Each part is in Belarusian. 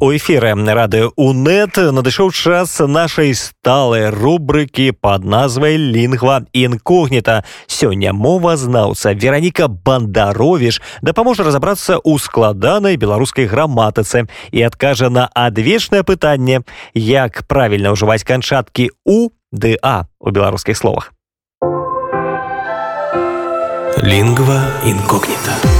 у эфиры рады унет надышоў час нашай сталай рубрыкі под назвай лінгва інкогніта сёння мовазнаўца вераніка бандаровіш дапаможа разабрацца ў складанай беларускай граматыцы і адкажа на адвечнае пытанне як правільна ўжываць канчаткі у да у беларускіх словах. Лінгва інкогніта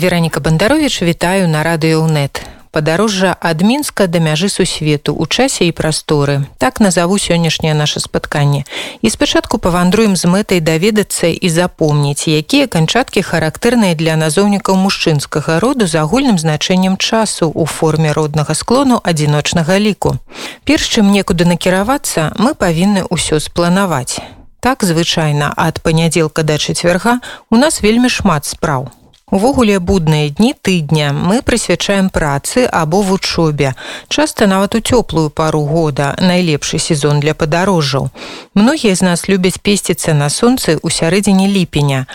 Вераніка Бандарович вітаю на радыёнет. Падарожжа ад мінска да мяжы сусвету ў часе і прасторы. Так назаву сённяшняе наше спатканне. І спачатку павандруем з мэтай даведацца і запомніць, якія канчаткі характэрныя для назоўнікаў мужчынскага роду з агульным значэннем часу ў форме роднага склону адзіночнага ліку. Перш чым некуды накіравацца, мы павінны ўсё спланаваць. Так звычайна ад панядзелка да чацвярга у нас вельмі шмат спраў. Увогуле будныя дні тыдня мы прысвячаем працы або вучобе. Часта нават у цёплую пару года найлепшы сезон для падарожжаў. Многія з нас любяць песціцца на сонцы ў сярэдзіне ліпеня.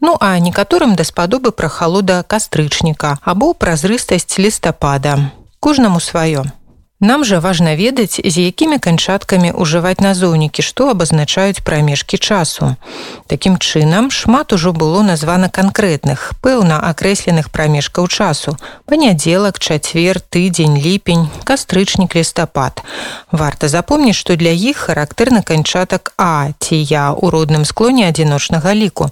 Ну а некаторым даспадобы пра халода кастрычніка або празрыстасць лістапада. Кожнаму сваё. Нам жа важна ведаць, з якімі канчаткамі ўжываць назоўнікі, што абазначаюць прамежкі часу. Такім чынам, шмат ужо было названа канкрэтных, пэўна акрэсленых прамежкаў часу. Панядзелак, чацвер, тыдзень, ліпень, кастрычнік лістапад. Варта запомніць, што для іх характэрны канчатак А ці я ў родным склоне адзіночнага ліку.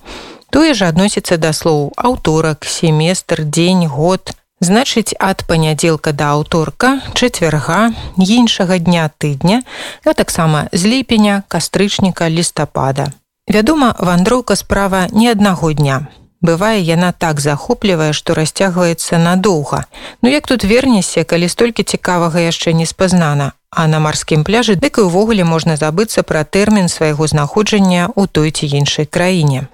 Тое ж адносіцца да слоў аўторак, семестр, дзень, год, Значыць, ад панядзелка да аўторка, чацвярга, іншага дня тыдня, а таксама з ліпеня, кастрычніка, лістапада. Вядома, вандроўка справа не аднаго дня. Бывае яна так захоплівая, што расцягваецца надоўга. Ну як тут вернешся, калі столькі цікавага яшчэ не спазнана, А на марскім пляжы дык і ўвогуле можна забыцца пра тэрмін свайго знаходжання ў той ці іншай краіне.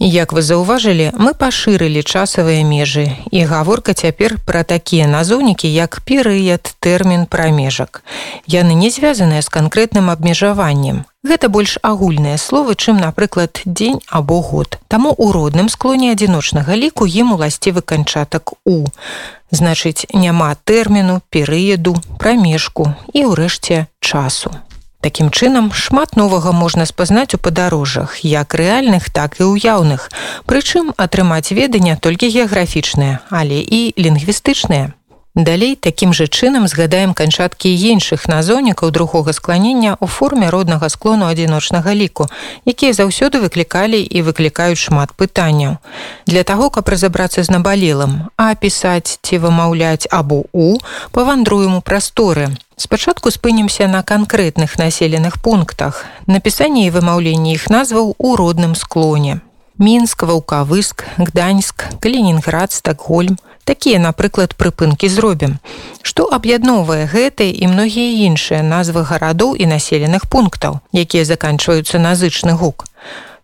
Як вы заўважылі, мы пашырылі часавыя межы і гаворка цяпер пра такія назоўнікі, як перыяд тэрмін прамежак. Яны не звязаныя з канкрэтным абмежаваннем. Гэта больш агульныя словы, чым, напрыклад, дзень або год. Таму ў родным склоне адзіночнага ліку ім уласцівы канчатак у. Значыць, няма тэрміну, перыяду, прамежку і ўрэшце часу. Такім чынам шмат новага можна спазнаць у падарожжах, як рэальных, так і ўяўных. Прычым атрымаць веды не толькі геаграфічныя, але і лінгвістычныя. Далей такім жа чынам згадаем канчаткі іншых назоўнікаў другога скланення ў форме роднага склону адзіночнага ліку, якія заўсёды выклікалі і выклікаюць шмат пытанняў. Для таго, каб разабрацца з набалелым, а пісаць ці вымаўляць або у павандруем у прасторы. Спачатку спынімся на канкрэтных населеных пунктах. Напісанне і вымаўленне іх назваў у родным склоне. Мінск, ваўкавыск, гданьск, калінінград, стакгольм, такія напрыклад прыпынкі зробім што аб'ядноўвае гэтыя і многія іншыя назвы гарадоў і населеных пунктаў якія заканчваюцца на зычны гук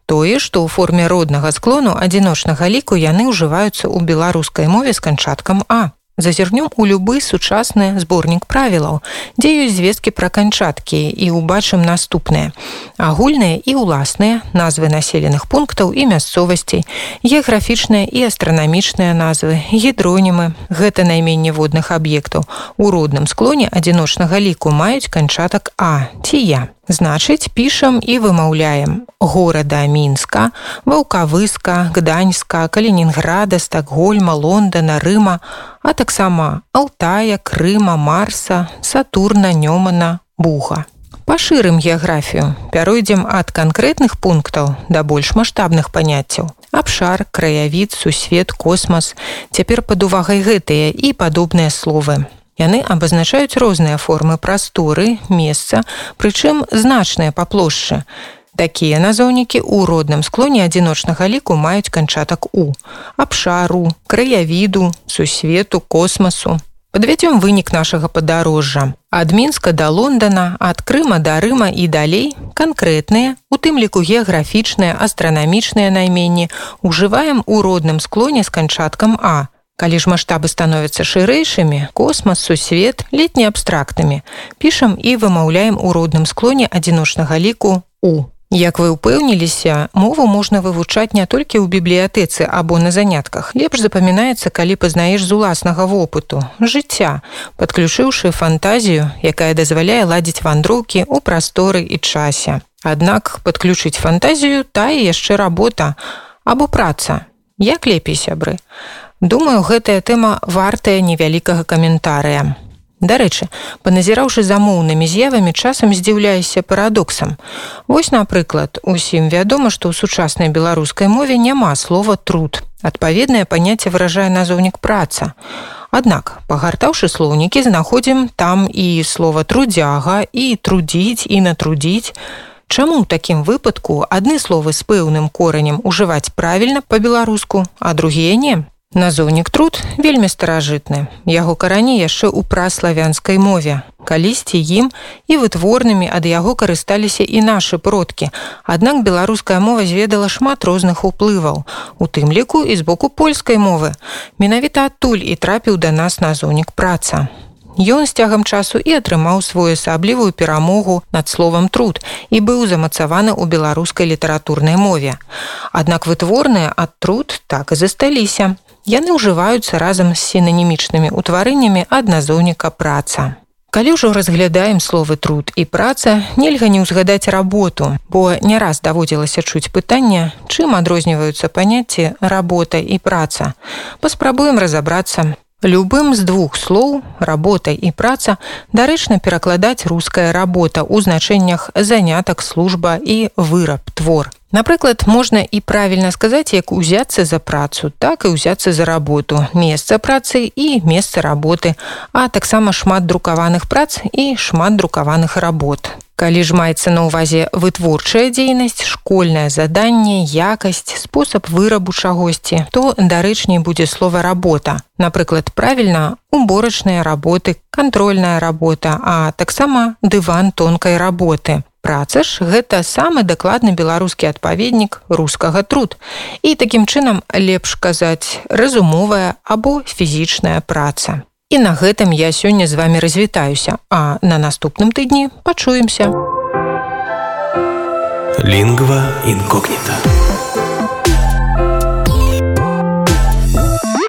тое што ў форме роднага склону адзіночнага ліку яны ўжываюцца ў беларускай мове з канчаткам а зазірнём у любы сучасны зборнік правілаў, дзе ёсць звесткі пра канчаткі і ўбачым наступныя. Агульныя і ўласныя назвы населеных пунктаў і мясцовасцей, геаграфічныя і астранамічныя назвы, гідронімы, гэта найменне водных аб'ектаў. У родным склоне адзіночнага ліку маюць канчатак А ці я. Значыць, пішам і вымаўляем горада мінска, ваўкавыска, гданьска, калінінграда, стакгольма, лондона, рыма, а таксама алтая, крыма, марса, сатурна, нёмана, буга. Пашырым геаграфію, пяройдзем ад канкрэтных пунктаў да больш маштабных паняццяў. Абшар, краявід, сусвет, космас, цяпер пад увагай гэтыя і падобныя словы. Яны абазначаюць розныя формы прасторы, месца, прычым значныя па плошчы. Такія назоўнікі ў родным склоне адзіночнага ліку маюць канчатак у абшару, краявіду, сусвету, космасу. Падвядзём вынік нашага падарожжа. Ад мінска да Лондона, ад крыма да рыма і далей канкрэтныя, у тым ліку геаграфічныя, астранамічныя найменні ужываем у родным склоне з канчаткам А, Калі ж маштабы становяцца шырэйшымі, космас, сусвет, летні абстрактамі, пішам і вымаўляем у родным склоне адзіночнага ліку у. Як вы ўпэўніліся, мову можна вывучаць не толькі ў бібліятэцы або на занятках. Лепш запамінаецца, калі пазнаеш з уласнага вопыту, жыцця, падключыўшы фантазію, якая дазваляе ладзіць вандроўкі ў прасторы і часе. Аднак падключыць фантазію тая яшчэ работа або праца. Як лепей сябры. Думаю, гэтая тэма вартая невялікага каментарыя. Дарэчы, паназіраўшы замоўнымі з'явамі часам здзіўляюся парадоксам. Вось, напрыклад, усім вядома, што ў сучаснай беларускай мове няма слова труд. Адпаведнае паняцце выражае назоўнік праца. Аднак, пагартаўшы слоўнікі, знаходзім там і слова трудзяга і трудзіць і натрудзіць. Чаму ў такім выпадку адны словы з пэўным коранем ужываць правільна па-беларуску, а другія не? Назоўнік труд вельмі старажытны. Яго карані яшчэ ў праславянскай мове. Калісьці ім і вытворнымі ад яго карысталіся і нашы продкі. Аднак беларуская мова зведала шмат розных уплываў, у тым ліку і з боку польскай мовы. Менавіта адтуль і трапіў да нас назоўнік праца. Ён з цягам часу і атрымаў свою асаблівую перамогу над словам труд і быў замацаваны ў беларускай літаратурнай мове. Аднак вытворныя ад труд так і засталіся. Яны ўжываюцца разам з сінанімічнымі ўтварэннямі адназоўніка праца. Калі ўжо разглядаем словы труд і праца, нельга не ўзгадаць работу, бо не раз даводзілася чуць пытанне, чым адрозніваюцца паняцці работа і праца. Паспрабуем разабрацца. Любым з двух слоў работа і праца дарэчна перакладаць руская работа ў значэннях занятак служба і выраб твор. Напрыклад, можна і правільна сказаць, як узяцца за працу, так і ўзяцца за работу, месца працы і месца работы, а таксама шмат друкаваных прац і шмат друкаваных работ. Калі ж маецца на ўвазе вытворчая дзейнасць, школьнае заданне, якасць, спосаб вырабу чагосьці, то дарэчней будзе слова работа. Напрыклад, правільна уборачныя работы, кантрольная работа, а таксама дыван тонкай работы. Праца ж гэта самы дакладны беларускі адпаведнік рускага труд. І такім чынам лепш казаць разумовая або фізічная праца. І на гэтым я сёння з вами развітаюся, а на наступным тыдні пачуемся. Лінгва інкогніта.